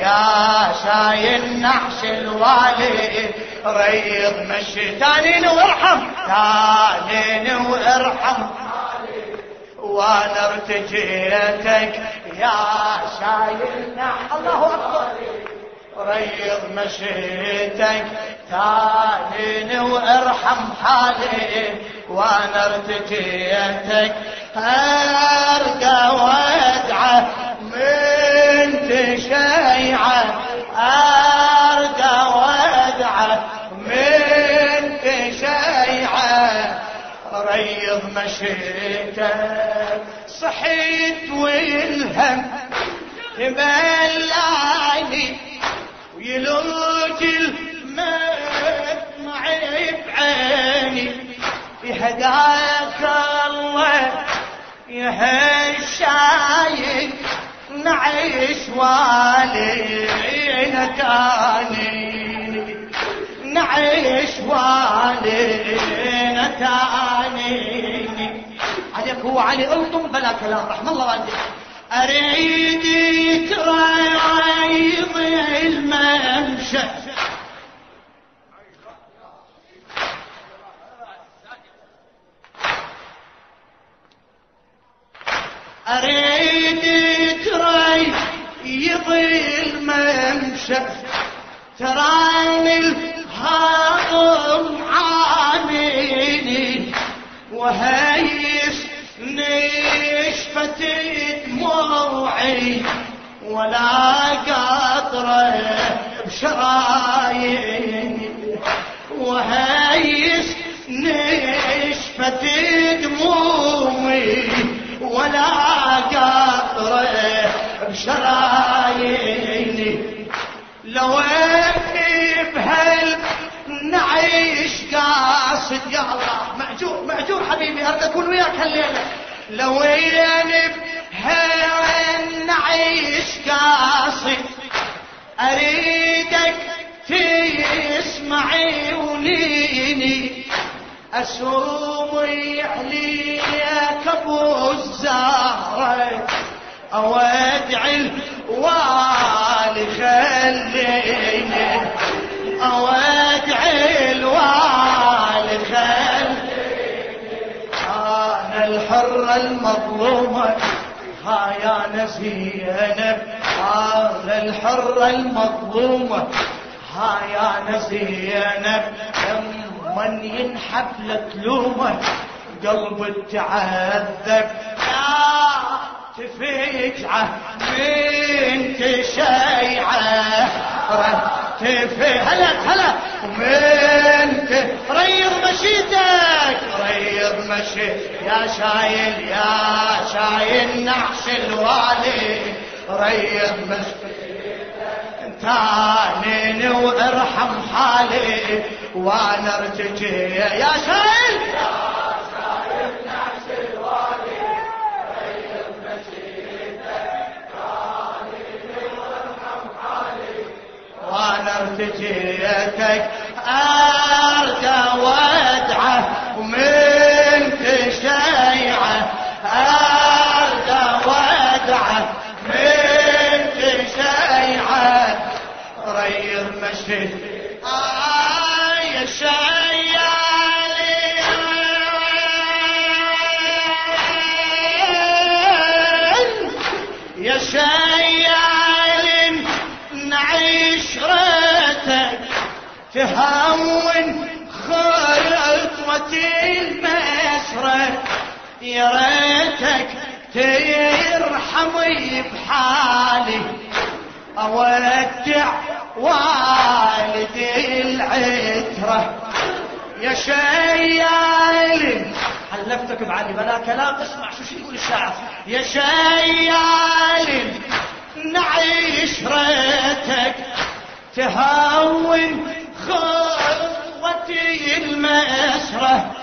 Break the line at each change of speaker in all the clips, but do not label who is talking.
يا شايل نحش الوالي ريض مشي تانين وارحم تانين وارحم. وأنا ارتجيتك يا شايل نحش الله أكبر. ريض مشيتك تانين وارحم حالي. وأنا ارتجيتك ارقى مشيتك صحيت والهم تبلعني ويلوج المدمع بعيني. يهداك الله يا هالشايب نعيش والينا تاني نعيش والينا تاني عليك هو علي الطم بلا كلام رحم الله والديك. أريد يترايض الممشى. أريد تراي يضيل ممشى تراني الهاضم عاميني وهيس نشفت دموعي ولا قطرة بشراييني وهيس نشفت دموعي ولا قطرة بشراييني اكون وياك هالليلة؟ لو بهال نعيش قاصد أريدك تسمع عيونيني أسوم يحليك ابو الزهرة اودع الوالي خليني. المظلومة ها يا نزينب أنا الحرة المظلومة ها يا نزينب من ينحب لتلومه قلب تعذب. يا تفجعه من تشيعه رتفي هلا هلا. من مشيتك ريض مشي يا شايل يا شايل نحش الوالي ريض مشي تانين وارحم حالي وأنا ارتجي يا شايل وأنا ارتجيتك ارجى وادعه يا ريتك ترحمي بحالي اودع والدي العترة. يا شيال. حلفتك بعلي بلا كلام اسمع شو شو يقول الشاعر. يا شيال. نعيش ريتك تهون خطوتي المسرة.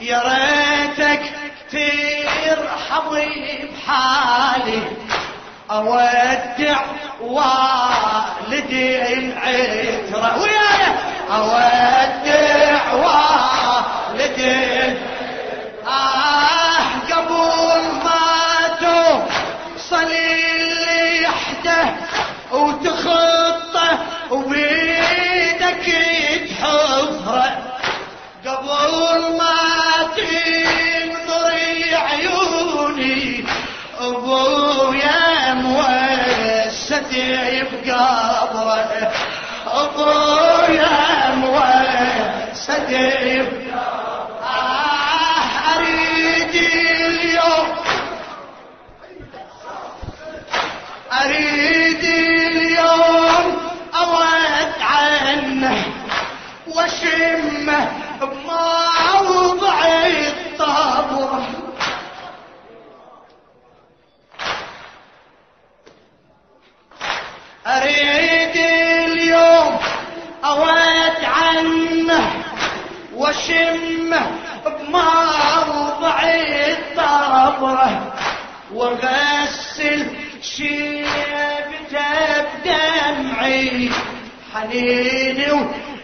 يا ريتك ترحمي بحالي أودع والدي العترة. ويانا أودع والدي آه اريد اليوم اريد اليوم اود عنه واشمه بموضع الطبره أريد واشمه بموضع الطبره وغسل شيبته بدمعي حنيني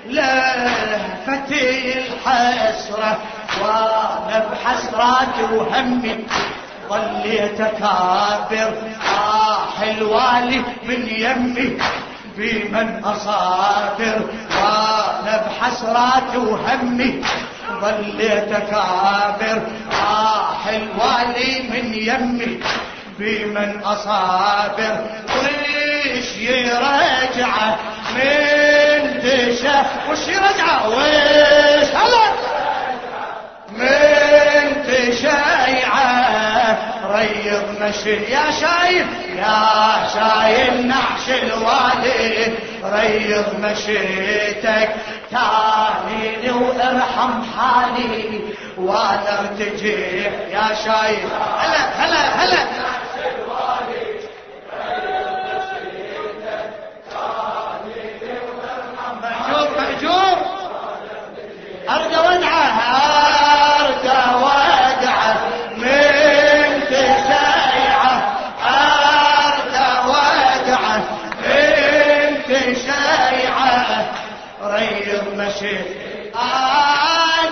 ولهفتي الحسرة وأنا بحسراتي وهمي ظليت أكابر آه الوالي من يمي. بمن اصابر وأنا بحسراتي وهمي. ظليت اكابر آه الوالي من يمي. بمن اصابر ويش يرجع من دشه وش يرجع؟ ويش؟ هلا. من تشيعه ريض مشي يا شايب يا شايل نعش الوالي ريض مشيتك. تانيني وارحم حالي وأنا ارتجيح يا شايب هلا هلا هلا.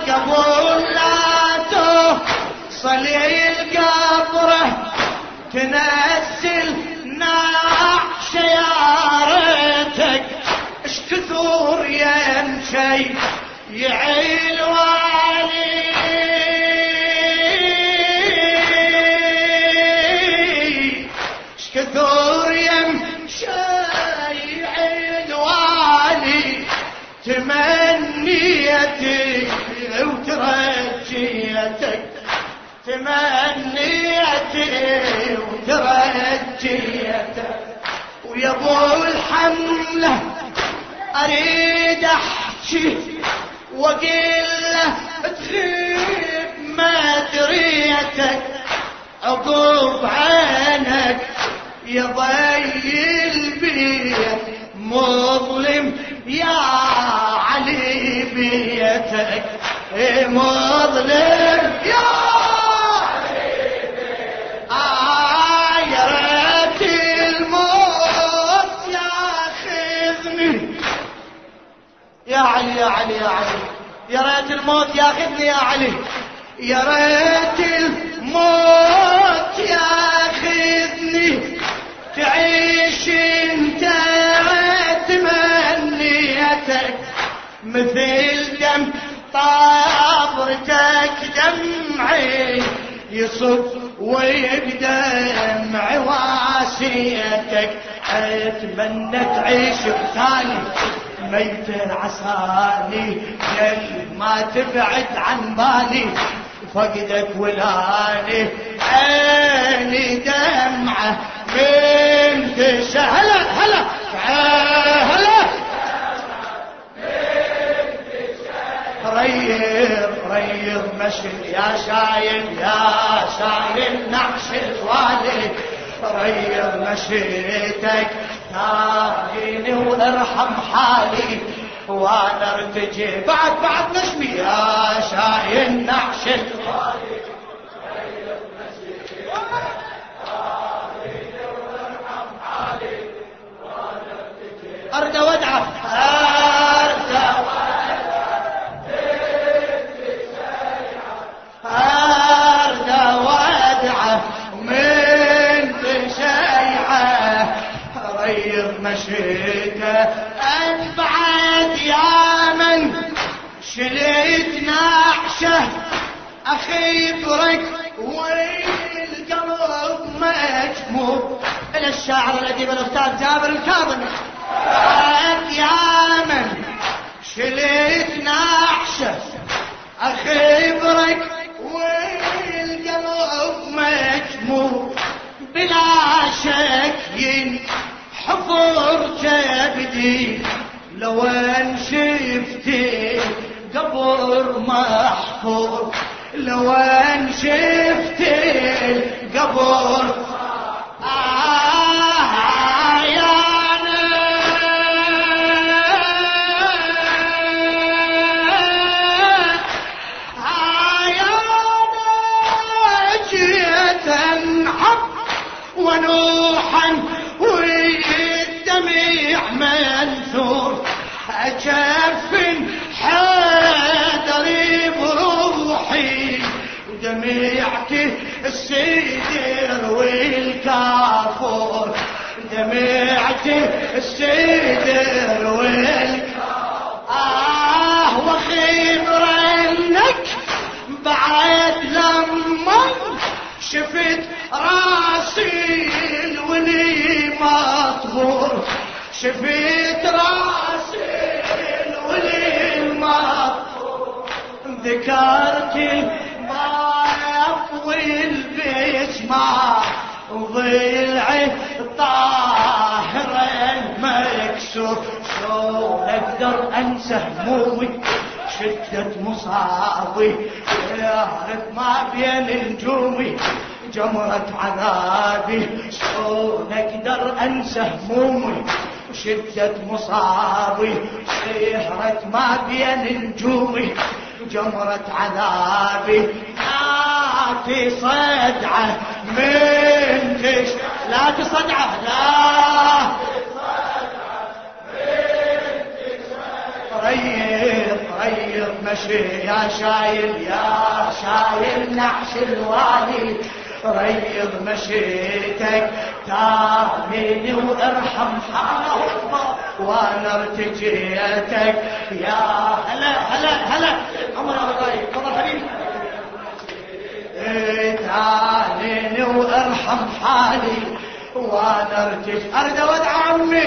قبل لا توصل القبره تنزل نعش يارتك اش كثر يمشي يعيل تمنيتي وترجيتك ويا ابو الحملة أريد أحكي واقول له تغيب ما دريتك. عقوب عينك يا ضي البيت. مظلم يا علي بيتك. إيه مظلم يا يا علي يا علي يا علي. يا ريت الموت ياخذني يا علي. يا ريت الموت ياخذني. تعيش انت تمنيتك مثل دم طابرتك دمعي يصب ويبدمع واسيتك. أتمنى تعيش بثاني. ميت عساني يل ما تبعد عن بالي فقدك ولاني عيني دمعة من تشه هلا هلا هلا. ريض ريض مشي يا شايل يا شايل نعش الوالي. ريض مشيتك. تاهيني وارحم حالي وأنا ارتجي. بعد بعد نشمي يا شايل نعش مجموع إلى الشاعر الأديب الأستاذ جابر الكاظمي بعد يا من شليت نعشه أخبرك والقلب مجموع. بلا شك حفر كبدي لو أن شفتي قبر محفور. لو أن شفتي القبر أجفن حيدري بروحي ودميعتي السيدر والكافور دميعتي السيدر والكافور آه وخبر إنك بعد لما شفت راسي الولي مطهور شفت راسي الماء والبيت ما ضلعي طاهر المكسور شلون أقدر أنسى همومي؟ شدة مصابي. يا ما بين نجومي جمرة عذابي. شلون أقدر أنسى همومي؟ وشدة مصابي. سهرة ما بين نجومي جمرة عذابي في صدعة من تش لا تصدعه لا. ريض ريض مشي يا شايل يا شايل نعش الوالي. ريض مشيتك تاميني وارحم حالك وأنا ارتجيتك. يا هلا هلا هلا. عمر أبو طيب تفضل حبيبي. تاميني وارحم حالي وأنا ارتج أريد اودع عمي.